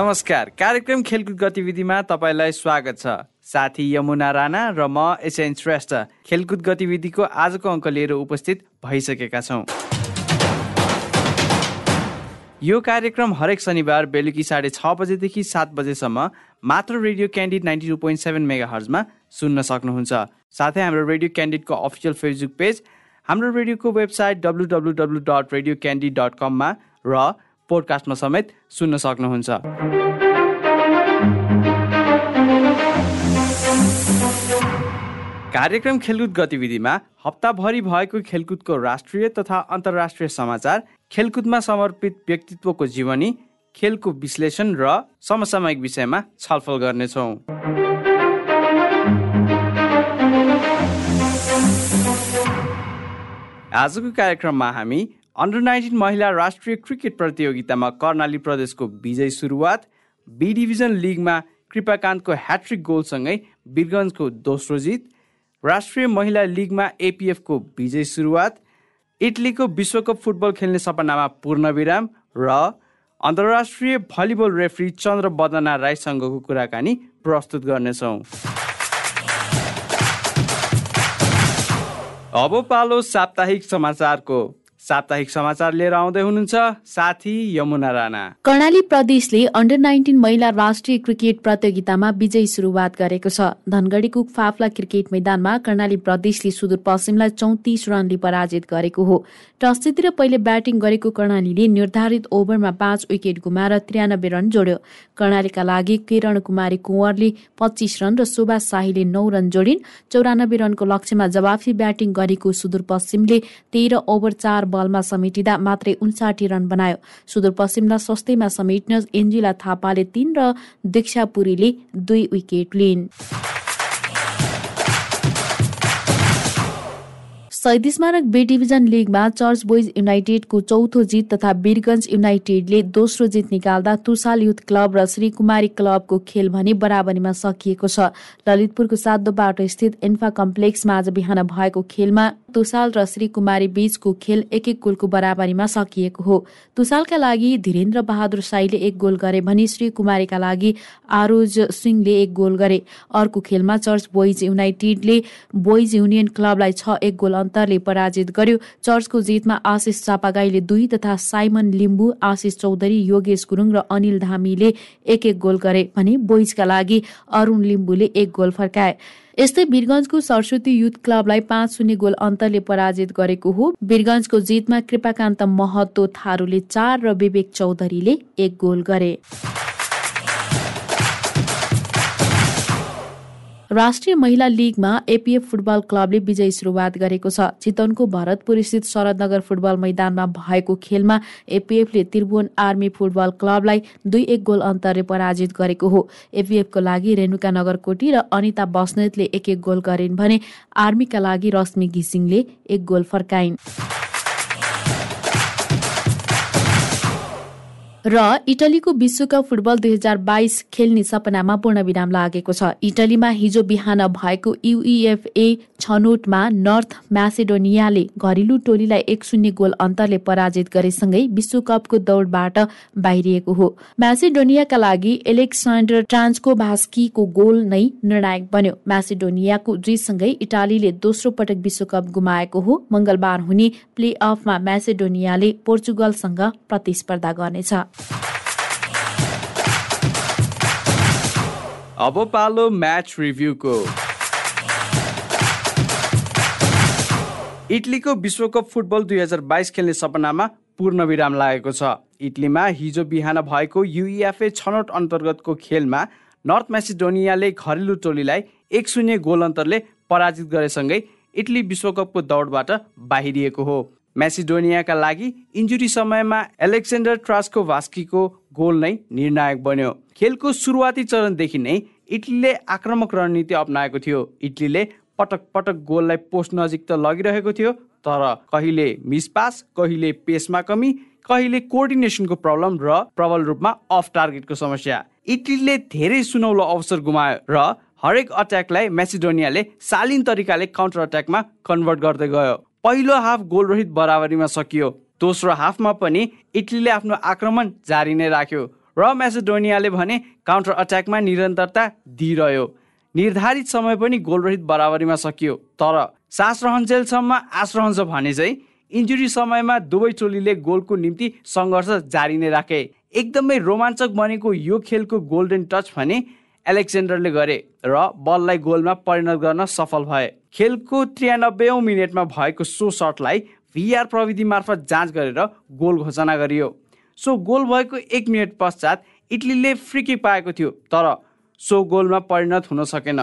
नमस्कार। कार्यक्रम खेलकुद गतिविधिमा तपाईँलाई स्वागत छ। साथी यमुना राणा र म एसएन श्रेष्ठ। खेलकुद गतिविधिको आजको अङ्क लिएर उपस्थित भइसकेका छौँ। यो कार्यक्रम हरेक शनिबार बेलुकी साढे छ बजेदेखि सात बजेसम्म मात्र radio Candid ninety two point seven mega हर्जमा सुन्न सक्नुहुन्छ। साथै हाम्रो रेडियो क्यान्डिडको अफिसियल फेसबुक पेज हाम्रो रेडियोको website W W W dot radio Candid dot कममा र पोडकास्टमा समेत सुन्न सक्नुहुन्छ। कार्यक्रम खेलकुद गतिविधिमा हप्ताभरि भएको खेलकुदको राष्ट्रिय तथा अन्तर्राष्ट्रिय समाचार खेलकुदमा समर्पित व्यक्तित्वको जीवनी खेलको विश्लेषण र समसामयिक विषयमा छलफल गर्नेछौँ। आजको कार्यक्रममा हामी अन्डर नाइन्टिन महिला राष्ट्रिय क्रिकेट प्रतियोगितामा कर्णाली प्रदेशको विजय सुरुवात बी डिभिजन लिगमा कृपाकान्तको ह्याट्रिक गोलसँगै वीरगन्जको दोस्रो जित राष्ट्रिय महिला लिगमा एपिएफको विजय सुरुवात इटलीको विश्वकप फुटबल खेल्ने सपनामा पूर्ण विराम र अन्तर्राष्ट्रिय भलिबल रेफ्री चन्द्र बदना राईसँगको कुराकानी प्रस्तुत गर्नेछौँ। अब पालो साप्ताहिक समाचारको साप्ताहिक समाचार लिएर आउँदै हुनुहुन्छ साथी यमुना राणा। कर्णाली प्रदेशले अन्डर नाइन्टिन महिला राष्ट्रिय क्रिकेट प्रतियोगितामा विजयी सुरुवात गरेको छ। धनगढीको फाफ्ला क्रिकेट मैदानमा कर्णाली प्रदेशले सुदूरपश्चिमलाई चौतिस रनले पराजित गरेको हो। टस जितेर पहिले ब्याटिङ गरेको कर्णालीले निर्धारित ओभरमा पाँच विकेट गुमाएर त्रियानब्बे रन जोड्यो। कर्णालीका लागि किरण कुमारी कुँवरले पच्चिस रन र सुभाष शाहीले नौ रन जोडिन्। चौरानब्बे रनको लक्ष्यमा जवाफी ब्याटिङ गरेको सुदूरपश्चिमले तेह्र ओभर चार बलमा समेटिँदा मात्रै उन्साठी रन बनायो। सुदूरपश्चिमलाई सस्तैमा समेट्न एन्जिला थापाले तीन र दीक्षापुरीले दुई विकेट लिइन्। शहीद स्मारक बे डिभिजन लिगमा चर्च बोइज युनाइटेडको चौथो जित तथा वीरगंज युनाइटेडले दोस्रो जित निकाल्दा तुसाल युथ क्लब र श्रीकुमारी क्लबको खेल भने बराबरीमा सकिएको छ। ललितपुरको सातो बाटो स्थित इन्फा कम्प्लेक्समा आज बिहान भएको खेलमा तुसाल र श्रीकुमारी बीचको खेल एक एक गोलको बराबरीमा सकिएको हो। तुसालका लागि धीरेन्द्र बहादुर साईले एक गोल गरे भने श्रीकुमारीका लागि आरोज सिंहले एक गोल गरे। अर्को खेलमा चर्च बोइज युनाइटेडले बोइज युनियन क्लबलाई छ एक गोल अन्तरले पराजित गर्यो। चर्चको जितमा आशिष चापागाईले दुई तथा साइमन लिम्बू आशिष चौधरी योगेश गुरुङ र अनिल धामीले एक एक गोल गरे भने बोइजका लागि अरूण लिम्बूले एक गोल फर्काए। यस्तै वीरगंजको सरस्वती युथ क्लबलाई पाँच शून्य गोल अन्तरले पराजित गरेको हो। वीरगंजको जितमा कृपाकान्त महतो थारूले चार र विवेक चौधरीले एक गोल गरे। राष्ट्रिय महिला लिगमा एपिएफ फुटबल क्लबले विजयी सुरुवात गरेको छ। चितवनको भरतपुर स्थित शरदनगर फुटबल मैदानमा भएको खेलमा एपिएफले त्रिभुवन आर्मी फुटबल क्लबलाई दुई एक गोल अन्तरले पराजित गरेको हो। एपिएफको लागि रेणुका नगरकोटी र अनिता बस्नेतले एक एक गोल गरिन् भने आर्मीका लागि रश्मि घिसिङले एक गोल फर्काइन्। र इटलीको विश्वकप फुटबल दुई हजार बाइस खेल्ने सपनामा पूर्ण विराम लागेको छ। इटलीमा हिजो बिहान भएको युइएफए छनौटमा नर्थ म्यासेडोनियाले घरेलु टोलीलाई एक शून्य गोल अन्तरले पराजित गरेसँगै विश्वकपको दौडबाट बाहिरिएको हो। म्यासेडोनियाका लागि एलेक्सान्डर ट्रान्सको भास्कीको गोल नै निर्णायक बन्यो। म्यासेडोनियाको जितसँगै इटालीले दोस्रो पटक विश्वकप गुमाएको हो। मंगलबार हुने प्ले अफमा म्यासेडोनियाले पोर्चुगलसँग प्रतिस्पर्धा गर्नेछ। अब पालो म्याच रिभ्यूको। इटलीको विश्वकप फुटबल दुई हजार बाइस खेल्ने सपनामा पूर्ण विराम लागेको छ। इटलीमा हिजो बिहान भएको युइएफए छनौट अन्तर्गतको खेलमा नर्थ म्यासिडोनियाले घरेलु टोलीलाई एक शून्य गोल अन्तरले पराजित गरेसँगै इटली विश्वकपको दौडबाट बाहिरिएको हो। म्यासिडोनियाका लागि इन्जुरी समयमा एलेक्सेन्डर ट्रास्को भास्कीको गोल नै निर्णायक बन्यो। खेलको सुरुवाती चरणदेखि नै इटलीले आक्रामक रणनीति अप्नाएको थियो। इटलीले पटक पटक गोललाई पोस्ट नजिक त लगिरहेको थियो तर कहिले मिसपास कहिले पेसमा कमी कहिले कोअर्डिनेसनको प्रब्लम र प्रबल रूपमा अफ टार्गेटको समस्या। इटलीले धेरै सुनौलो अवसर गुमायो र हरेक अट्याकलाई मेसिडोनियाले शालीन तरिकाले काउन्टर अट्याकमा कन्भर्ट गर्दै गयो। पहिलो हाफ गोल रहित बराबरीमा सकियो। दोस्रो हाफमा पनि इटलीले आफ्नो आक्रमण जारी नै राख्यो र म्यासेडोनियाले भने काउन्टर अट्याकमा निरन्तरता दिइरह्यो। निर्धारित समय पनि गोलरहित बराबरीमा सकियो तर सास रहन्जेलसम्म आश रहन्छ भने चाहिँ इन्जुरी समयमा दुवै टोलीले गोलको निम्ति सङ्घर्ष जारी नै राखे। एकदमै रोमाञ्चक बनेको यो खेलको गोल्डन टच भने एलेक्जेन्डरले गरे र बललाई गोलमा परिणत गर्न सफल भए। खेलको त्रियानब्बे मिनटमा भएको सो सटलाई भिआर प्रविधि मार्फत जाँच गरेर गोल घोषणा गरियो। सो गोल भएको एक मिनट पश्चात इटलीले फ्रिकी पाएको थियो तर सो गोलमा परिणत हुन सकेन।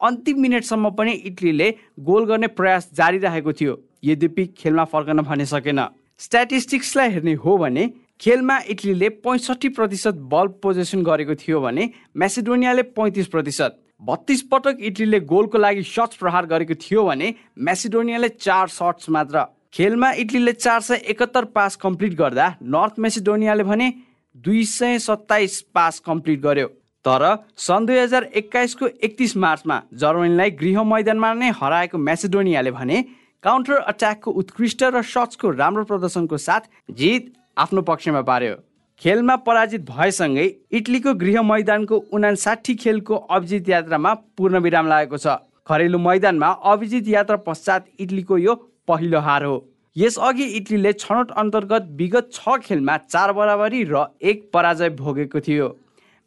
अन्तिम मिनटसम्म पनि इटलीले गोल गर्ने प्रयास जारी राखेको थियो यद्यपि खेलमा फर्कन भने सकेन। स्ट्याटिस्टिक्सलाई हेर्ने हो भने खेलमा इटलीले पैँसठी प्रतिशत बल पोजेसन गरेको थियो भने म्यासिडोनियाले पैँतिस प्रतिशत। बत्तिस पटक इटलीले गोलको लागि सट्स प्रहार गरेको थियो भने म्यासिडोनियाले चार सट्स मात्र। खेलमा इटलीले चार सय एकहत्तर पास कम्प्लिट गर्दा नर्थ मेसिडोनियाले भने दुई सय सत्ताइस पास कम्प्लिट गर्यो। तर सन् दुई हजार एक्काइसको एकतिस मार्चमा जर्मनीलाई गृह मैदानमा नै हराएको म्यासिडोनियाले भने काउन्टर अट्याकको उत्कृष्ट र सट्सको राम्रो प्रदर्शनको साथ जित आफ्नो पक्षमा पार्यो। खेलमा पराजित भएसँगै इटलीको गृह मैदानको उनासाठी खेलको अभिजित यात्रामा पूर्ण विराम लागेको छ। घरेलु मैदानमा अभिजित यात्रा पश्चात इटलीको यो पहिलो हार हो। यसअघि इटलीले छनौट अन्तर्गत विगत छ खेलमा चार बराबरी र एक पराजय भोगेको थियो।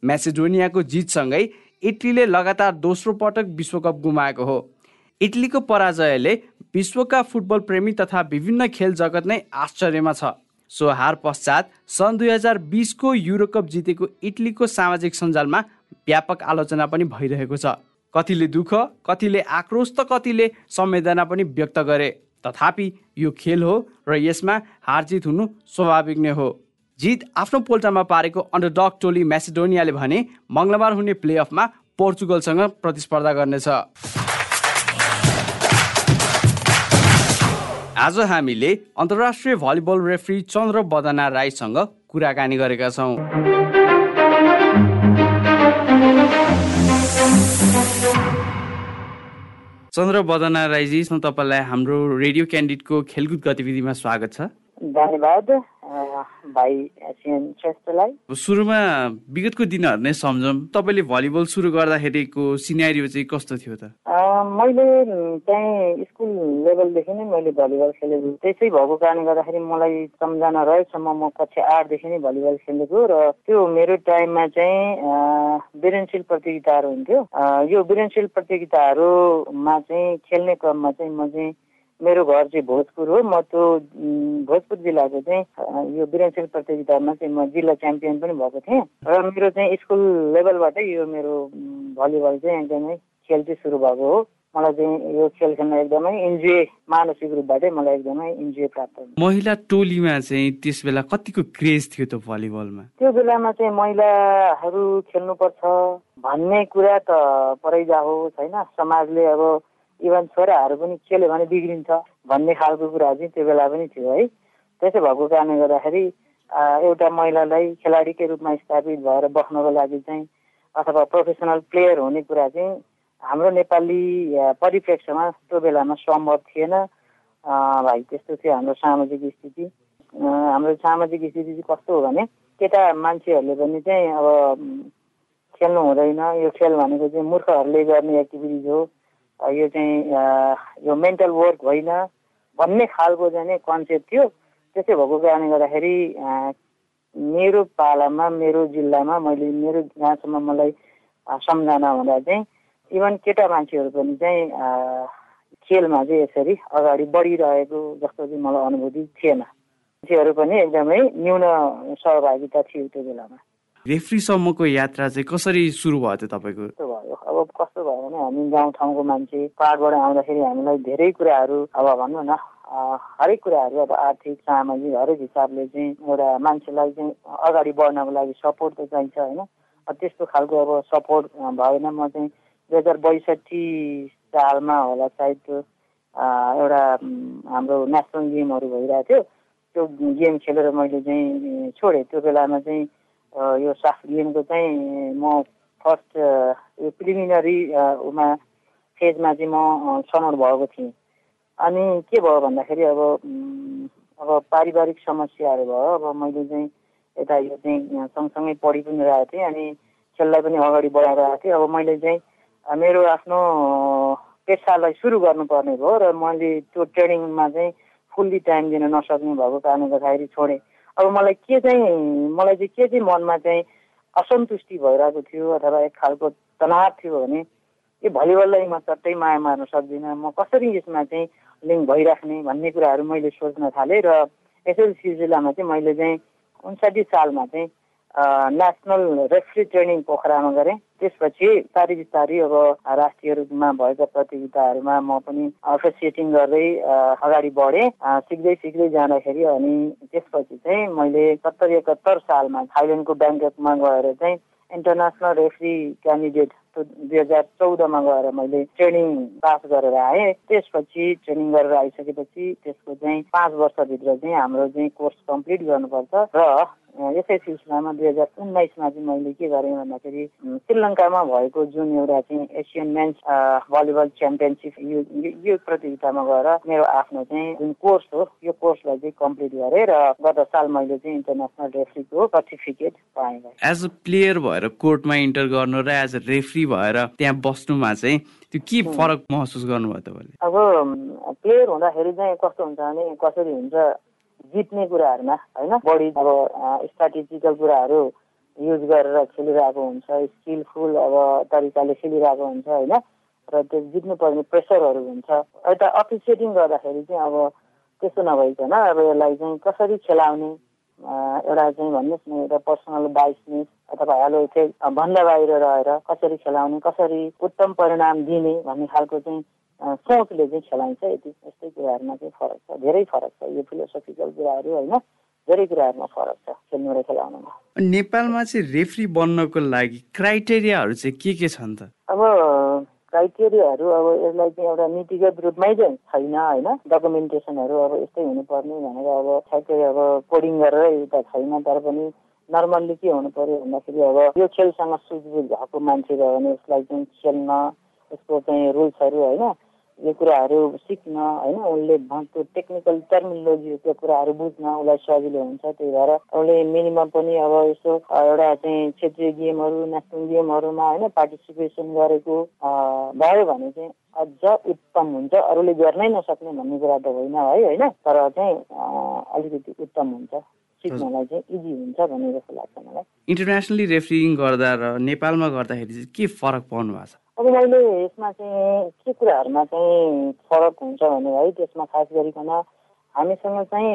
म्यासेडोनियाको जितसँगै इटलीले लगातार दोस्रो पटक विश्वकप गुमाएको हो। इटलीको पराजयले विश्वका फुटबल प्रेमी तथा विभिन्न खेल जगत नै आश्चर्यमा छ। सो हार पश्चात सन् दुई हजार बिसको युरोकप जितेको इटलीको सामाजिक सञ्जालमा व्यापक आलोचना पनि भइरहेको छ। कतिले दुःख कतिले आक्रोश त कतिले संवेदना पनि व्यक्त गरे। तथापि यो खेल हो र यसमा हार जित हुनु स्वाभाविक नै हो। जित आफ्नो पोल्टामा पारेको अन्डरडग टोली म्यासिडोनियाले भने मङ्गलबार हुने प्लेअफमा पोर्चुगलसँग प्रतिस्पर्धा गर्नेछ। आज हामीले अन्तर्राष्ट्रिय भलिबल रेफ्री चन्द्र बदना राईसँग कुराकानी गरेका छौँ। चन्द्र बदना राईजी तपाईँलाई हाम्रो रेडियो क्यान्डिडको खेलकुद गतिविधिमा स्वागत छ। धन्यवाद। भाइ श्रेष्ठलाई सुरुमा विगतको दिनहरू नै सम्झौँ तपाईँले भलिबल सुरु गर्दाखेरिको सिनेरियो चाहिँ कस्तो थियो त? मैले चाहिँ स्कुल लेभलदेखि नै मैले भलिबल खेलेको त्यसै भएको कारणले गर्दाखेरि मलाई सम्झना रहेसम्म म कक्षा आठदेखि नै भलिबल खेलेको र त्यो मेरो टाइममा चाहिँ विरनशील प्रतियोगिताहरू हुन्थ्यो। यो विरनशील प्रतियोगिताहरूमा चाहिँ खेल्ने क्रममा चाहिँ म चाहिँ मेरो घर चाहिँ भोजपुर हो। म त्यो भोजपुर जिल्लाको चाहिँ यो विरानशील प्रतियोगितामा चाहिँ म जिल्ला च्याम्पियन पनि भएको थिएँ। र मेरो चाहिँ स्कुल लेभलबाटै यो मेरो भलिबल चाहिँ एकदमै खेल चाहिँ सुरु भएको हो। मलाई चाहिँ यो खेल खेल्न एकदमै इन्जोय मानसिक रूपबाटै मलाई एकदमै इन्जोय प्राप्त महिला टोलीमा चाहिँ त्यस बेला कतिको क्रेज थियो त भलिबलमा? त्यो बेलामा चाहिँ महिलाहरू खेल्नुपर्छ भन्ने कुरा त परै जाओस् होइन समाजले अब इभन छोराहरू पनि खेल्यो भने बिग्रिन्छ भन्ने खालको कुरा चाहिँ त्यो बेला पनि थियो है। त्यसो भएको कारणले गर्दाखेरि एउटा महिलालाई खेलाडीकै रूपमा स्थापित भएर बस्नको लागि चाहिँ अथवा प्रोफेसनल प्लेयर हुने कुरा चाहिँ हाम्रो नेपाली परिप्रेक्ष्यमा त्यो बेलामा सम्भव थिएन। भाइ त्यस्तो थियो हाम्रो सामाजिक स्थिति। हाम्रो सामाजिक स्थिति चाहिँ कस्तो हो भने केटा मान्छेहरूले पनि चाहिँ अब खेल्नु हुँदैन। यो खेल भनेको चाहिँ मूर्खहरूले गर्ने एक्टिभिटिज हो। यो चाहिँ यो मेन्टल वर्क होइन। भन्ने खालको चाहिँ कन्सेप्ट थियो। त्यसै भएको कारणले गर्दाखेरि मेरो पालामा मेरो जिल्लामा मैले मेरो जहाँसम्म मलाई सम्झना हुँदा चाहिँ इभन केटा मान्छेहरू पनि चाहिँ खेलमा चाहिँ यसरी अगाडि बढिरहेको जस्तो चाहिँ मलाई अनुभूति थिएन। मान्छेहरू पनि एकदमै न्यून सहभागिता थियो त्यो बेलामा। रेफ्रीसम्मको यात्रा चाहिँ कसरी सुरु भयो त तपाईँको? भयो? अब कस्तो भयो भने हामी गाउँठाउँको मान्छे पाहाडबाट आउँदाखेरि हामीलाई धेरै कुराहरू अब भनौँ न हरेक कुराहरू अब आर्थिक सामाजिक हरेक हिसाबले चाहिँ एउटा मान्छेलाई चाहिँ अगाडि बढ्नको लागि सपोर्ट त चाहिन्छ होइन? त्यस्तो खालको अब सपोर्ट भएन म चाहिँ दुई हजार बैसठी सालमा होला सायद त्यो एउटा हाम्रो नेसनल गेमहरू भइरहेको थियो। त्यो गेम खेलेर मैले चाहिँ छोडेँ। त्यो बेलामा चाहिँ यो साफ गेमको चाहिँ म फर्स्ट यो प्रिलिमिनरी उमा फेजमा चाहिँ म छनौट भएको थिएँ। अनि के भयो भन्दाखेरि अब अब पारिवारिक समस्याहरू भयो। अब मैले चाहिँ यता यो चाहिँ सँगसँगै पढि पनि रहेको थिएँ अनि खेललाई पनि अगाडि बढाइरहेको थिएँ। अब मैले चाहिँ मेरो आफ्नो पेसालाई सुरु गर्नुपर्ने भयो र मैले त्यो ट्रेनिङमा चाहिँ फुल्ली टाइम दिन नसक्ने भएको कारणले गर्दाखेरि छोडेँ। अब मलाई के चाहिँ मलाई चाहिँ के चाहिँ मनमा चाहिँ असन्तुष्टि भइरहेको थियो अथवा एक खालको तनाव थियो भने यो भलिबललाई म चट्टै माया मार्न सक्दिनँ। म कसरी यसमा चाहिँ लिङ्क भइराख्ने भन्ने कुराहरू मैले सोच्न थालेँ र यसै सिलसिलामा चाहिँ मैले चाहिँ उन्साठी सालमा चाहिँ नेसनल रेफ्री ट्रेनिङ पोखरामा गरेँ त्यसपछि बिस्तारै बिस्तारै अब राष्ट्रिय रूपमा भएका प्रतियोगिताहरूमा म पनि अफिसिएटिङ गर्दै अगाडि बढेँ। सिक्दै सिक्दै जाँदाखेरि अनि त्यसपछि चाहिँ मैले सत्तर एकहत्तर सालमा थाइल्यान्डको ब्याङ्ककमा गएर चाहिँ इन्टरनेसनल रेफ्री क्यान्डिडेट दुई हजार चौधमा गएर मैले ट्रेनिङ पास गरेर आएँ। त्यसपछि ट्रेनिङ गरेर आइसकेपछि त्यसको चाहिँ पाँच वर्षभित्र चाहिँ हाम्रो चाहिँ कोर्स कम्प्लिट गर्नुपर्छ। र यसै सिलसिलामा दुई हजार उन्नाइसमा चाहिँ मैले के गरेँ भन्दाखेरि श्रीलङ्कामा भएको जुन एउटा चाहिँ एसियन मेन्स भलिबल च्याम्पियनसिप यो यो प्रतियोगितामा गएर मेरो आफ्नो चाहिँ जुन कोर्स हो यो कोर्सलाई चाहिँ कम्प्लिट गरेँ र गत साल मैले चाहिँ इन्टरनेसनल रेफ्रीको सर्टिफिकेट पाएँ। एज अ प्लेयर भएर कोर्टमा इन्टर गर्नु र एज अ रेफ्री भएर त्यहाँ बस्नुमा चाहिँ त्यो के फरक महसुस गर्नुभयो तपाईँले? अब प्लेयर हुँदाखेरि चाहिँ कस्तो हुन्छ भने कसरी हुन्छ जित्ने कुराहरूमा होइन? बढी अब स्ट्राटेजिकल कुराहरू युज गरेर खेलिरहेको हुन्छ स्किलफुल अब तरिकाले खेलिरहेको हुन्छ होइन? र त्यो जित्नुपर्ने प्रेसरहरू हुन्छ। यता अप्रिसिएटिङ गर्दाखेरि चाहिँ अब त्यस्तो नभइकन अब यसलाई चाहिँ कसरी खेलाउने एउटा चाहिँ भन्नुहोस् न एउटा पर्सनल बाइसनेस अथवा हेलो चाहिँ भन्दा बाहिर रहेर कसरी खेलाउने कसरी उत्तम परिणाम दिने भन्ने खालको चाहिँ सोचले चाहिँ खेलाइन्छ यति यस्तै कुराहरूमा चाहिँ फरक छ धेरै फरक छ। यो फिलोसफिकल कुराहरू होइन धेरै कुराहरूमा फरक छ खेल्नु र खेलाउनुमा। नेपालमा चाहिँ रेफ्री बन्नको लागि क्राइटेरियाहरू चाहिँ के के छन् त? अब क्राइटेरियाहरू अब यसलाई चाहिँ एउटा नीतिगत रूपमै चाहिँ छैन होइन? डकुमेन्टेसनहरू अब यस्तै हुनुपर्ने भनेर अब ठ्याक्कै अब कोडिङ गरेर एउटा छैन तर पनि नर्मल्ली के हुनु पर्यो भन्दाखेरि अब यो खेलसँग सुझबुझ भएको मान्छे भयो भने उसलाई चाहिँ खेल्न यसको चाहिँ रुल्सहरू होइन? यो कुराहरू सिक्न होइन उसले त्यो टेक्निकल टर्मिनोलोजी त्यो कुराहरू बुझ्न उसलाई सजिलो हुन्छ त्यही भएर उसले मिनिमम पनि अब यसो एउटा चाहिँ क्षेत्रीय गेमहरू नेसनल गेमहरूमा होइन पार्टिसिपेसन गरेको भयो भने चाहिँ अझ उत्तम हुन्छ। अरूले गर्नै नसक्ने भन्ने कुरा त होइन है होइन? तर चाहिँ अलिकति उत्तम हुन्छ। सिक्नलाई चाहिँ इजी हुन्छ भन्ने लाग्छ मलाई। इन्टरनेसनली रेफ्रिङ गर्दा र नेपालमा गर्दाखेरि के फरक पाउनु भएको छ? अब मैले यसमा चाहिँ के कुराहरूमा चाहिँ फरक हुन्छ भने है त्यसमा खास गरिकन हामीसँग चाहिँ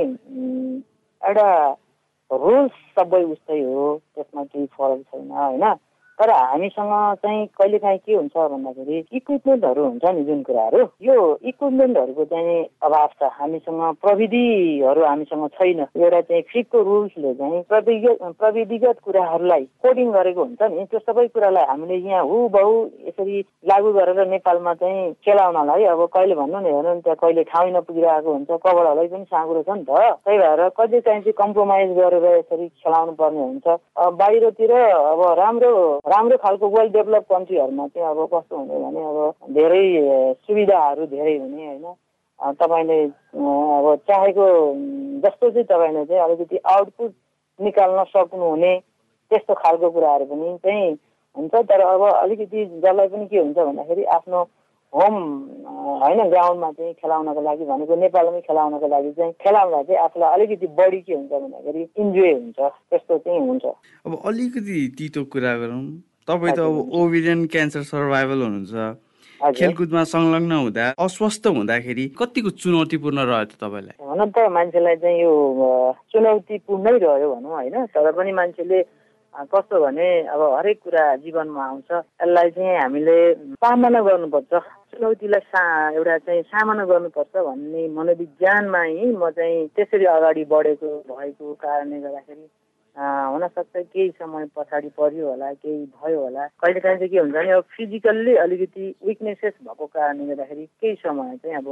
एउटा रुल्स सबै उस्तै हो त्यसमा केही फरक छैन होइन? तर हामीसँग चाहिँ कहिलेकाहीँ के हुन्छ भन्दाखेरि इक्विपमेन्टहरू हुन्छ नि जुन कुराहरू। यो इक्विपमेन्टहरूको चाहिँ अभाव छ। हामीसँग प्रविधिहरू हामीसँग छैन। एउटा चाहिँ फिटको रुल्सले चाहिँ प्रविगत प्रविधिगत कुराहरूलाई कोडिङ गरेको हुन्छ नि। त्यो सबै कुरालाई हामीले यहाँ हुबहु यसरी लागू गरेर नेपालमा चाहिँ खेलाउनलाई अब कहिले भन्नु नि हेर्नु त्यहाँ कहिले ठाउँ नपुगिरहेको हुन्छ। कबडहरूलाई पनि साँगुरो छ नि त। त्यही भएर कहिले चाहिँ चाहिँ कम्प्रोमाइज गरेर यसरी खेलाउनु पर्ने हुन्छ बाहिरतिर अब राम्रो राम्रो खालको वेल डेभलप कन्ट्रीहरूमा चाहिँ अब कस्तो हुने भने अब धेरै सुविधाहरू धेरै हुने होइन। तपाईँले अब चाहेको जस्तो चाहिँ तपाईँले चाहिँ अलिकति आउटपुट निकाल्न सक्नुहुने त्यस्तो खालको कुराहरू पनि चाहिँ हुन्छ। तर अब अलिकति जसलाई पनि के हुन्छ भन्दाखेरि आफ्नो होम होइन ग्राउन्डमा चाहिँ खेलाउनको लागि भनेको नेपालमै खेलाउनको लागि चाहिँ खेलाउँदा चाहिँ आफूलाई अलिकति बढी के हुन्छ भन्दाखेरि इन्जोय हुन्छ त्यस्तो चाहिँ हुन्छ। अब अलिकति तितो कुरा गरौँ। तपाईँ त अब ओभिरियन क्यान्सर सर्भाइभल हुनुहुन्छ। खेलकुदमा संलग्न हुँदा अस्वस्थ हुँदाखेरि कतिको चुनौतीपूर्ण रह्यो त तपाईँलाई? हुन त मान्छेलाई चाहिँ यो चुनौतीपूर्णै रह्यो भनौँ होइन? तर पनि मान्छेले कस्तो भने अब हरेक कुरा जीवनमा आउँछ। यसलाई चाहिँ हामीले सामना गर्नुपर्छ। चुनौतीलाई सा एउटा चाहिँ सामना गर्नुपर्छ भन्ने मनोविज्ञानमै म चाहिँ त्यसरी अगाडि बढेको भएको कारणले गर्दाखेरि हुनसक्छ केही समय पछाडि पर्यो होला केही भयो होला। कहिले काहीँ चाहिँ के हुन्छ भने अब फिजिकल्ली अलिकति विकनेसेस भएको कारणले गर्दाखेरि केही समय चाहिँ अब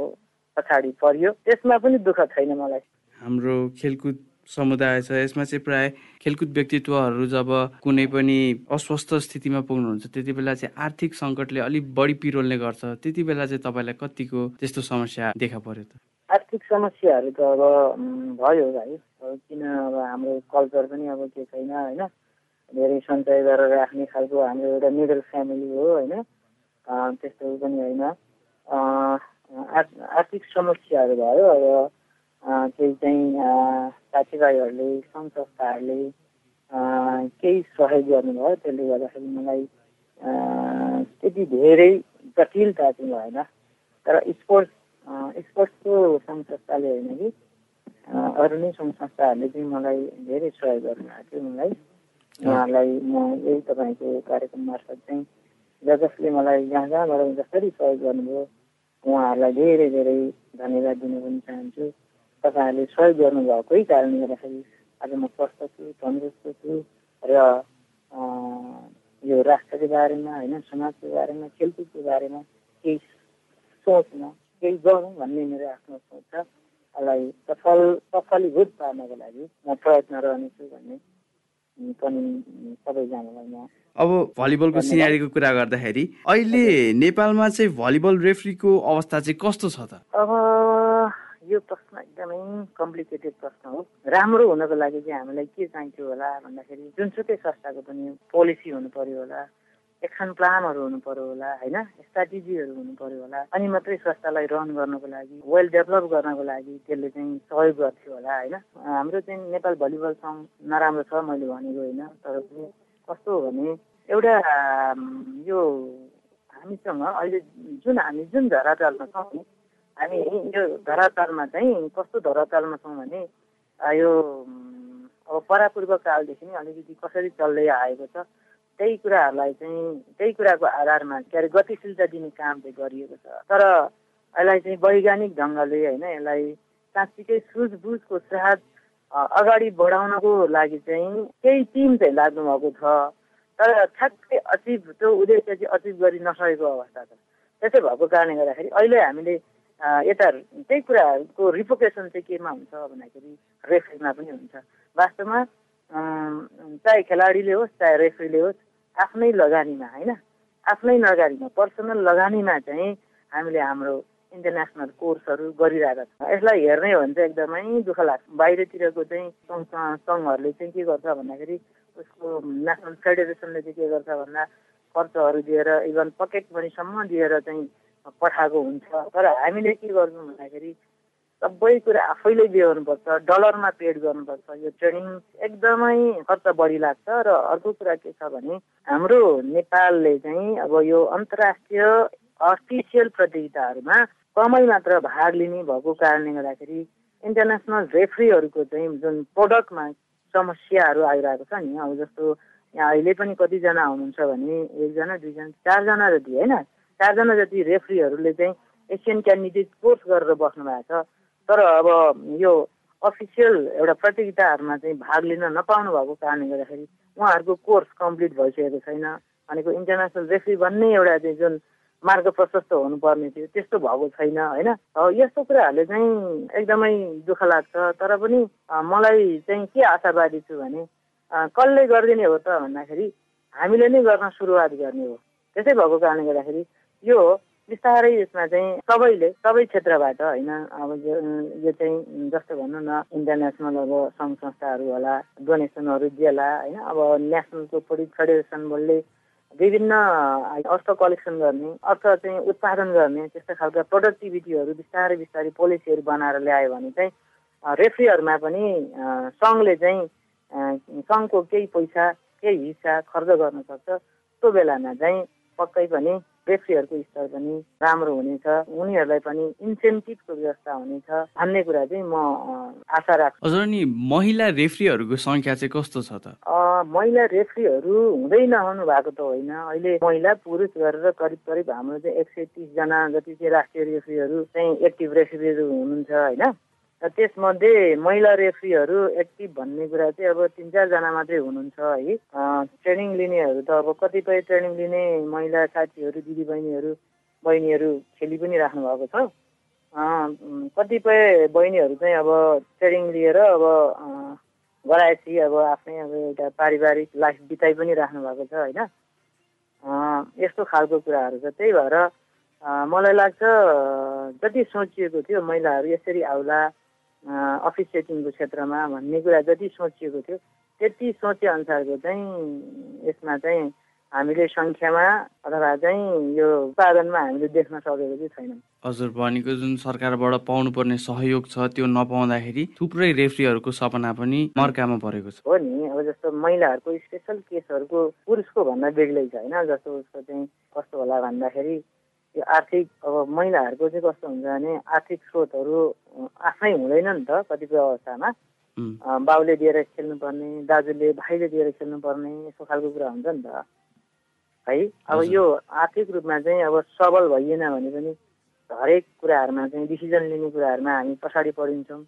पछाडि पर्यो। त्यसमा पनि दुःख छैन मलाई। हाम्रो खेलकुद समुदाय छ यसमा चाहिँ प्राय खेलकुद व्यक्तित्वहरू जब कुनै पनि अस्वस्थ स्थितिमा पुग्नुहुन्छ त्यति बेला चाहिँ आर्थिक सङ्कटले अलिक बढी पिरोल्ने गर्छ। त्यति बेला चाहिँ तपाईँलाई कतिको त्यस्तो समस्या देखा पर्यो त? आर्थिक समस्याहरू त अब भयो भाइ। किन अब हाम्रो कल्चर पनि अब के छैन होइन? धेरै सञ्चय गरेर राख्ने खालको हाम्रो एउटा मिडल फ्यामिली हो होइन? त्यस्तो पनि होइन। आर्थिक समस्याहरू भयो अब केही चाहिँ साथीभाइहरूले सङ्घ संस्थाहरूले केही सहयोग गर्नुभयो। त्यसले गर्दाखेरि मलाई त्यति धेरै जटिलता चाहिँ भएन। तर स्पोर्ट्स स्पोर्ट्सको सङ्घ संस्थाले होइन कि अरू नै सङ्घ संस्थाहरूले चाहिँ मलाई धेरै सहयोग गर्नुभएको थियो मलाई उहाँहरूलाई म यही तपाईँको कार्यक्रम मार्फत चाहिँ ज जसले मलाई जहाँ जहाँबाट जसरी सहयोग गर्नुभयो उहाँहरूलाई धेरै धेरै धन्यवाद दिन पनि चाहन्छु। तपाईँहरूले सहयोग गर्नुभएकै कारणले गर्दाखेरि आज म स्वस्थ छु तन्दुरुस्त छु र यो राष्ट्रको बारेमा होइन समाजको बारेमा खेलकुदको बारेमा केही सोच्न केही गरौँ भन्ने मेरो आफ्नो सोच छ। यसलाई सफल सफलीभूत पार्नको लागि म प्रयत्न रहनेछु भन्ने पनि सबैजनालाई म अब भलिबलको सिनारीको कुरा गर्दाखेरि अहिले नेपालमा चाहिँ भलिबल रेफ्रीको अवस्था चाहिँ कस्तो छ त? अब यो प्रश्न एकदमै कम्प्लिकेटेड प्रश्न हो। राम्रो हुनको लागि चाहिँ हामीलाई के चाहिन्थ्यो होला भन्दाखेरि जुनसुकै संस्थाको पनि पोलिसी हुनु पर्यो होला एक्सन प्लानहरू हुनु पर्यो होला होइन? स्ट्राटेजीहरू हुनु पर्यो होला अनि मात्रै संस्थालाई रन गर्नको लागि वेल डेभलप गर्नको लागि त्यसले चाहिँ सहयोग गर्थ्यो होला होइन? हाम्रो चाहिँ नेपाल भलिबल सङ्घ नराम्रो छ मैले भनेको होइन तर पनि कस्तो हो भने एउटा यो हामीसँग अहिले जुन हामी जुन धरातलमा छौँ हामी यो धरातलमा चाहिँ कस्तो धरातलमा छौँ भने यो अब परापूर्व कालदेखि नै अलिकति कसरी चल्दै आएको छ त्यही कुराहरूलाई चाहिँ त्यही कुराको आधारमा के अरे गतिशीलता दिने काम चाहिँ गरिएको छ। तर यसलाई चाहिँ वैज्ञानिक ढङ्गले होइन यसलाई साँच्चीकै सुझबुझको साथ अगाडि बढाउनको लागि चाहिँ केही टिम चाहिँ लाग्नुभएको छ। तर ठ्याक्कै अचिभ त्यो उद्देश्य चाहिँ अचिभ गरि नसकेको अवस्था छ। त्यसै भएको कारणले गर्दाखेरि अहिले हामीले यता त्यही कुराहरूको रिपोकेसन चाहिँ केमा हुन्छ भन्दाखेरि रेफ्रीमा पनि हुन्छ। वास्तवमा चाहे खेलाडीले होस् चाहे रेफ्रीले होस् आफ्नै लगानीमा होइन? आफ्नै लगानीमा पर्सनल लगानीमा चाहिँ हामीले हाम्रो इन्टरनेसनल कोर्सहरू गरिरहेका छौँ। यसलाई हेर्ने हो भने चाहिँ एकदमै दुःख लाग्छ। बाहिरतिरको चाहिँ सङ्घहरूले चाहिँ के गर्छ भन्दाखेरि उसको नेसनल फेडरेसनले चाहिँ के गर्छ भन्दा खर्चहरू दिएर इभन पकेट मनीसम्म दिएर चाहिँ पठाएको हुन्छ। तर हामीले के गर्छौँ भन्दाखेरि सबै कुरा आफैले बिहोर्नुपर्छ डलरमा पेड गर्नुपर्छ। यो ट्रेनिङ एकदमै खर्च बढी लाग्छ र अर्को कुरा के छ भने हाम्रो नेपालले चाहिँ अब यो अन्तर्राष्ट्रिय अफिसियल प्रतियोगिताहरूमा कमै मात्र भाग लिने भएको कारणले गर्दाखेरि इन्टरनेसनल रेफ्रीहरूको चाहिँ जुन प्रोडक्टमा समस्याहरू आइरहेको छ नि अब जस्तो यहाँ अहिले पनि कतिजना हुनुहुन्छ भने एकजना दुईजना चारजना जति होइन? चारजना जति रेफ्रीहरूले चाहिँ एसियन क्यान्डिडेट कोर्स गरेर बस्नु भएको छ। तर अब यो अफिसियल एउटा प्रतियोगिताहरूमा चाहिँ भाग लिन नपाउनु भएको कारणले गर्दाखेरि उहाँहरूको कोर्स कम्प्लिट भइसकेको छैन। भनेको इन्टरनेसनल रेफ्री भन्ने एउटा चाहिँ जुन मार्ग प्रशस्त हुनुपर्ने थियो त्यस्तो भएको छैन होइन? यस्तो कुराहरूले चाहिँ एकदमै दुःख लाग्छ। तर पनि मलाई चाहिँ के आशावादी छु भने कसले गरिदिने हो त भन्दाखेरि हामीले नै गर्न सुरुवात गर्ने हो। त्यसै भएको कारणले गर्दाखेरि यो बिस्तारै यसमा चाहिँ सबैले सबै क्षेत्रबाट होइन अब यो चाहिँ जस्तो भनौँ न इन्टरनेसनल अब सङ्घ संस्थाहरू होला डोनेसनहरू दिएला होइन अब नेसनलको फेडरेसन बोर्डले विभिन्न अर्थ कलेक्सन गर्ने अर्थ चाहिँ उत्पादन गर्ने त्यस्तो खालका प्रोडक्टिभिटीहरू बिस्तारै बिस्तारै पोलिसीहरू बनाएर ल्यायो भने चाहिँ रेफ्रीहरूमा पनि सङ्घले चाहिँ सङ्घको केही पैसा केही हिस्सा खर्च गर्न सक्छ त्यो बेलामा चाहिँ पक्कै पनि रेफ्रीहरूको स्तर पनि राम्रो हुनेछ। उनीहरूलाई पनि इन्सेन्टिभको व्यवस्था हुनेछ। भन्ने कुरा चाहिँ म आशा राख्छु। हजुर नि महिला रेफ्रीहरूको सङ्ख्या चाहिँ कस्तो छ त? महिला रेफ्रीहरू हुँदै नहुनु भएको त होइन। अहिले महिला पुरुष गरेर करिब करिब हाम्रो चाहिँ एक सय तिसजना जति चाहिँ राष्ट्रिय रेफ्रीहरू चाहिँ एक्टिभ रेफ्रीहरू हुनुहुन्छ होइन? त्यसमध्ये महिला रेफ्रीहरू एक्टिभ भन्ने कुरा चाहिँ अब तिन चारजना मात्रै हुनुहुन्छ है। ट्रेनिङ लिनेहरू त अब कतिपय ट्रेनिङ लिने महिला साथीहरू दिदीबहिनीहरू बहिनीहरू खेलि पनि राख्नु भएको छ कतिपय बहिनीहरू चाहिँ अब ट्रेनिङ लिएर अब गराएपछि अब आफ्नै अब एउटा पारिवारिक लाइफ बिताइ पनि राख्नु भएको छ होइन? यस्तो खालको कुराहरू छ। त्यही भएर मलाई लाग्छ जति सोचिएको थियो महिलाहरू यसरी आउला अफिसिएटिङको क्षेत्रमा भन्ने कुरा जति सोचिएको थियो त्यति सोचे अनुसारको चाहिँ यसमा चाहिँ हामीले सङ्ख्यामा अथवा चाहिँ यो उत्पादनमा हामीले देख्न सकेको चाहिँ छैनौँ। हजुर भनेको जुन सरकारबाट पाउनुपर्ने सहयोग छ त्यो नपाउँदाखेरि थुप्रै रेफ्रीहरूको सपना पनि मर्कामा परेको छ। हो नि अब जस्तो महिलाहरूको स्पेसल केसहरूको पुरुषको भन्दा बेग्लै छ होइन? जस्तो उसको चाहिँ कस्तो होला भन्दाखेरि यो आर्थिक अब महिलाहरूको चाहिँ कस्तो हुन्छ भने आर्थिक स्रोतहरू आफ्नै हुँदैन नि त कतिपय अवस्थामा। बाउले दिएर खेल्नुपर्ने दाजुले भाइले दिएर खेल्नुपर्ने यस्तो खालको कुरा हुन्छ नि त। है? अब यो आर्थिक रूपमा चाहिँ अब सबल भइएन भने पनि हरेक कुराहरूमा चाहिँ डिसिजन लिने कुराहरूमा हामी पछाडि परिन्छौँ।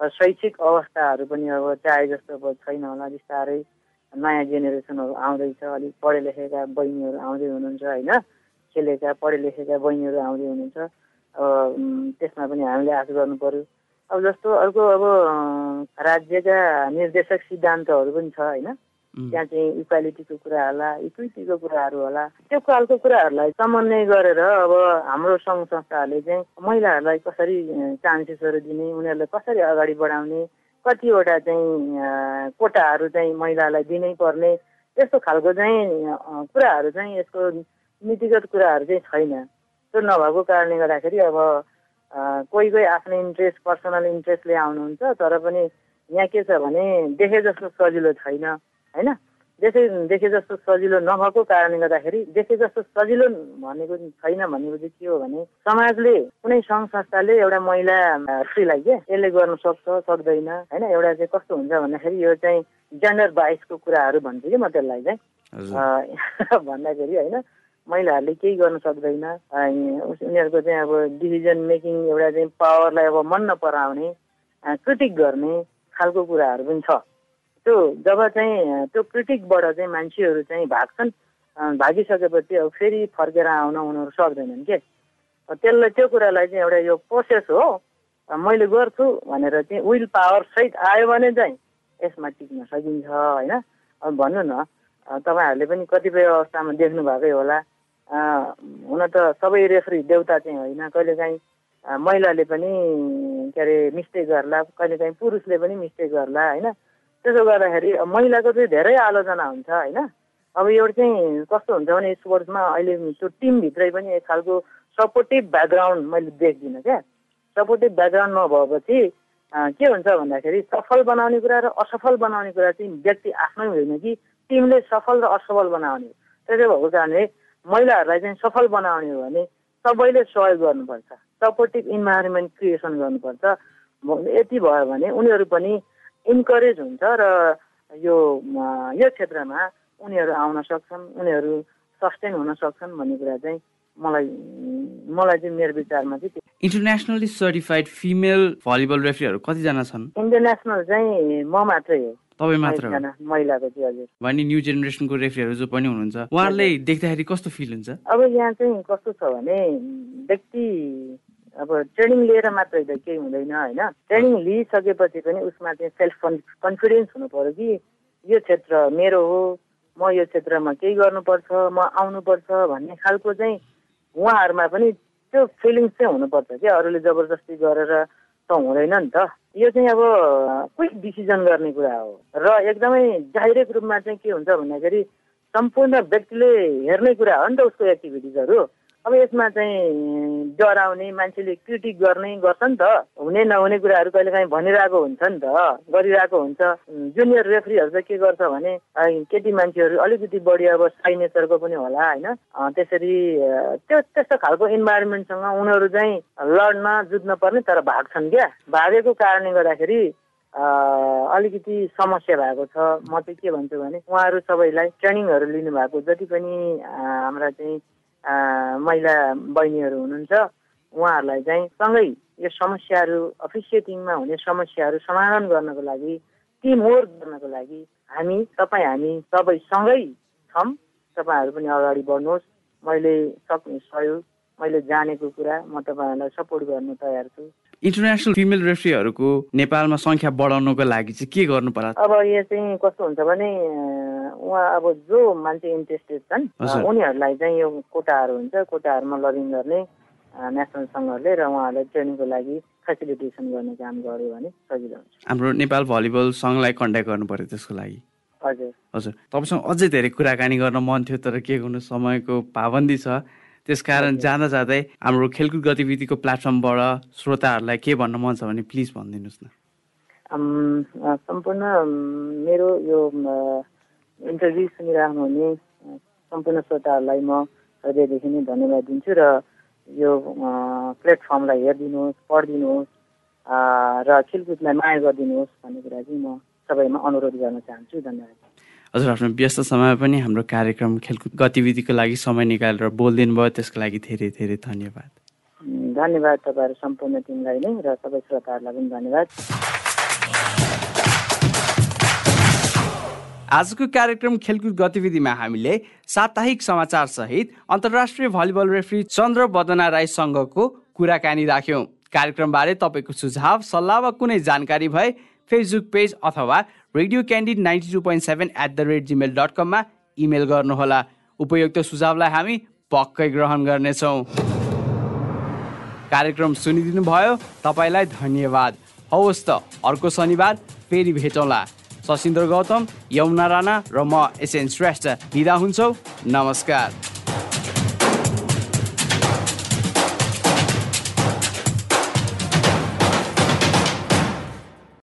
र शैक्षिक अवस्थाहरू पनि अब चाहे जस्तो अब छैन होला बिस्तारै नयाँ जेनेरेसनहरू आउँदैछ अलिक पढे लेखेका बहिनीहरू आउँदै हुनुहुन्छ होइन? खेलेका पढे लेखेका बहिनीहरू आउँदै हुनुहुन्छ। अब त्यसमा पनि हामीले आश गर्नु पऱ्यो अब जस्तो अर्को अब राज्यका निर्देशक सिद्धान्तहरू पनि छ होइन? त्यहाँ चाहिँ इक्वालिटीको कुरा होला इक्विटीको कुराहरू होला त्यो खालको कुराहरूलाई समन्वय गरेर अब हाम्रो सङ्घ संस्थाहरूले चाहिँ महिलाहरूलाई कसरी चान्सेसहरू दिने उनीहरूलाई कसरी अगाडि बढाउने कतिवटा चाहिँ कोटाहरू चाहिँ महिलालाई दिनै पर्ने त्यस्तो खालको चाहिँ कुराहरू चाहिँ यसको नीतिगत कुराहरू चाहिँ छैन। त्यो नभएको कारणले गर्दाखेरि अब कोही कोही आफ्नो इन्ट्रेस्ट पर्सनल इन्ट्रेस्टले आउनुहुन्छ तर पनि यहाँ के छ भने देखे जस्तो सजिलो छैन होइन? देखे देखे जस्तो सजिलो नभएको कारणले गर्दाखेरि देखे जस्तो सजिलो भनेको छैन भनेको चाहिँ के हो भने समाजले कुनै सङ्घ संस्थाले एउटा महिला स्त्रीलाई के यसले गर्न सक्छ सक्दैन होइन? एउटा चाहिँ कस्तो हुन्छ भन्दाखेरि यो चाहिँ जेन्डर बाइसको कुराहरू भन्छु कि म त्यसलाई चाहिँ? भन्दाखेरि होइन महिलाहरूले केही गर्न सक्दैन। उनीहरूको चाहिँ अब डिसिजन मेकिङ एउटा चाहिँ पावरलाई अब मन नपराउने क्रिटिक गर्ने खालको कुराहरू पनि छ। त्यो जब चाहिँ त्यो क्रिटिकबाट चाहिँ मान्छेहरू चाहिँ भाग्छन् भागिसकेपछि अब फेरि फर्केर आउन उनीहरू सक्दैनन् के? त्यसलाई त्यो कुरालाई चाहिँ एउटा यो प्रोसेस हो मैले गर्छु भनेर चाहिँ विल पावर सहित आयो भने चाहिँ यसमा टिक्न सकिन्छ होइन? अब भन्नु न तपाईँहरूले पनि कतिपय अवस्थामा देख्नु भएकै होला। हुन त सबै रेफ्री देउता चाहिँ होइन। कहिलेकाहीँ महिलाले पनि के अरे मिस्टेक गर्ला कहिलेकाहीँ पुरुषले पनि मिस्टेक गर्ला होइन? त्यसो गर्दाखेरि महिलाको चाहिँ धेरै आलोचना हुन्छ होइन? अब एउटा चाहिँ कस्तो हुन्छ भने स्पोर्ट्समा अहिले त्यो टिमभित्रै पनि एक खालको सपोर्टिभ ब्याकग्राउन्ड मैले देख्दिनँ क्या। सपोर्टिभ ब्याकग्राउन्ड नभएपछि के हुन्छ भन्दाखेरि सफल बनाउने कुरा र असफल बनाउने कुरा चाहिँ व्यक्ति आफ्नै होइन कि टिमले सफल र असफल बनाउने। त्यसो भएको कारणले महिलाहरूलाई चाहिँ सफल बनाउने हो भने सबैले सहयोग गर्नुपर्छ। सपोर्टिभ इन्भाइरोमेन्ट क्रिएसन गर्नुपर्छ। यति भयो भने उनीहरू पनि इन्करेज हुन्छ र यो यो क्षेत्रमा उनीहरू आउन सक्छन् उनीहरू सस्टेन हुन सक्छन् भन्ने कुरा चाहिँ मलाई मलाई चाहिँ मेरो विचारमा चाहिँ इन्टरनेसनली सर्टिफाइड फिमेल भलिबल रेफ्रीहरू कतिजना छन्? इन्टरनेसनल चाहिँ म मात्रै हो। तपाईँ मात्र महिलाको चाहिँ हजुर। भने न्यू जेनेरेसनको रेफ्रीहरू जो पनि हुनुहुन्छ उहाँहरूले देख्दाखेरि कस्तो फिल हुन्छ? अब यहाँ चाहिँ कस्तो छ भने व्यक्ति अब ट्रेनिङ लिएर मात्रै त केही हुँदैन होइन? ट्रेनिङ लिइसकेपछि पनि उसमा चाहिँ सेल्फ कन्फिडेन्स हुनु पऱ्यो कि यो क्षेत्र मेरो हो म यो क्षेत्रमा केही गर्नुपर्छ म आउनुपर्छ भन्ने खालको चाहिँ उहाँहरूमा पनि त्यो फिलिङ्स चाहिँ हुनुपर्छ क्या। अरूले जबरजस्ती गरेर त हुँदैन नि त यो चाहिँ अब क्विक डिसिजन गर्ने कुरा हो र एकदमै डाइरेक्ट रूपमा चाहिँ के हुन्छ भन्दाखेरि सम्पूर्ण व्यक्तिले हेर्ने कुरा हो नि त उसको एक्टिभिटिजहरू अब यसमा चाहिँ डराउने मान्छेले क्रिटिक गर्ने गर्छ नि त। हुने नहुने कुराहरू कहिले काहीँ भनिरहेको हुन्छ नि त गरिरहेको हुन्छ। जुनियर रेफ्रीहरू चाहिँ के गर्छ भने केटी मान्छेहरू अलिकति बढी अब साई नेचरको पनि होला होइन? त्यसरी त्यो त्यस्तो खालको इन्भाइरोमेन्टसँग उनीहरू चाहिँ लड्न जुझ्न पर्ने तर भाग्छन् क्या। भागेको कारणले गर्दाखेरि अलिकति समस्या भएको छ। म चाहिँ के भन्छु भने उहाँहरू सबैलाई ट्रेनिङहरू लिनुभएको जति पनि हाम्रा चाहिँ महिला बहिनीहरू हुनुहुन्छ उहाँहरूलाई चाहिँ सँगै यो समस्याहरू अफिसिएटिङमा हुने समस्याहरू समाधान गर्नको लागि टिम वर्क गर्नको लागि हामी तपाईँ हामी सबै सँगै छौँ। तपाईँहरू पनि अगाडि बढ्नुहोस्। मैले सक्ने सहयोग मैले जानेको कुरा म तपाईँहरूलाई सपोर्ट गर्न तयार छु। इन्टरनेसनल फिमेल रेफ्रीहरूको नेपालमा सङ्ख्या बढाउनको लागि चाहिँ के गर्नु पर्ला? अब यो चाहिँ कस्तो हुन्छ भने उहाँ अब जो मान्छे इन्ट्रेस्टेड छन्। उनीहरूलाई चाहिँ यो कोटाहरू हुन्छ कोटाहरूमा लगिङ गर्ने नेसनल सङ्घहरूले र उहाँहरूलाई ट्रेनिङको लागि फेसिलिटेसन गर्ने काम गर्यो भने सजिलो हुन्छ। हाम्रो नेपाल भलिबल सङ्घलाई कन्ट्याक्ट गर्नु पर्यो त्यसको लागि। हजुर। हजुर। तपाईँसँग अझै धेरै कुराकानी गर्न मन थियो तर के गर्नु समयको पाबन्दी छ। त्यसकारण जाँदा जाँदै हाम्रो खेलकुद गतिविधिको प्लेटफर्मबाट श्रोताहरूलाई के भन्न मन छ भने प्लिज भनिदिनुहोस् न। सम्पूर्ण मेरो यो इन्टरभ्यू सुनिरहनु हुने अ, सम्पूर्ण श्रोताहरूलाई म हृदयदेखि नै धन्यवाद दिन्छु र यो प्लेटफर्मलाई हेरिदिनुहोस् पढिदिनुहोस् र खेलकुदलाई माया गरिदिनुहोस् भन्ने कुरा चाहिँ म सबैमा अनुरोध गर्न चाहन्छु। धन्यवाद। हजुर आफ्नो व्यस्त समय पनि हाम्रो कार्यक्रम खेलकुद गतिविधिको लागि समय निकालेर बोलिदिनु भयो त्यसको लागि धेरै धेरै धन्यवाद। धन्यवाद तपाईँहरू सम्पूर्ण टिमलाई नै र सबै श्रोताहरूलाई पनि धन्यवाद। आजको कार्यक्रम खेलकुद गतिविधिमा हामीले साप्ताहिक समाचार सहित अन्तर्राष्ट्रिय भलिबल रेफ्री चन्द्र बदना राईसँगको कुराकानी राख्यौँ। कार्यक्रमबारे तपाईँको सुझाव सल्लाह वा कुनै जानकारी भए फेसबुक पेज अथवा radio Candid ninety two point seven at the rate Gmail dot कममा इमेल गर्नुहोला। उपयुक्त सुझावलाई हामी पक्कै ग्रहण गर्नेछौँ। कार्यक्रम सुनिदिनु भयो तपाईँलाई धन्यवाद। हवस् त अर्को शनिबार फेरि भेटौँला। सशिन्द्र गौतम यमुना राणा र म एसएन श्रेष्ठ। बिदा हुन्छौ। नमस्कार।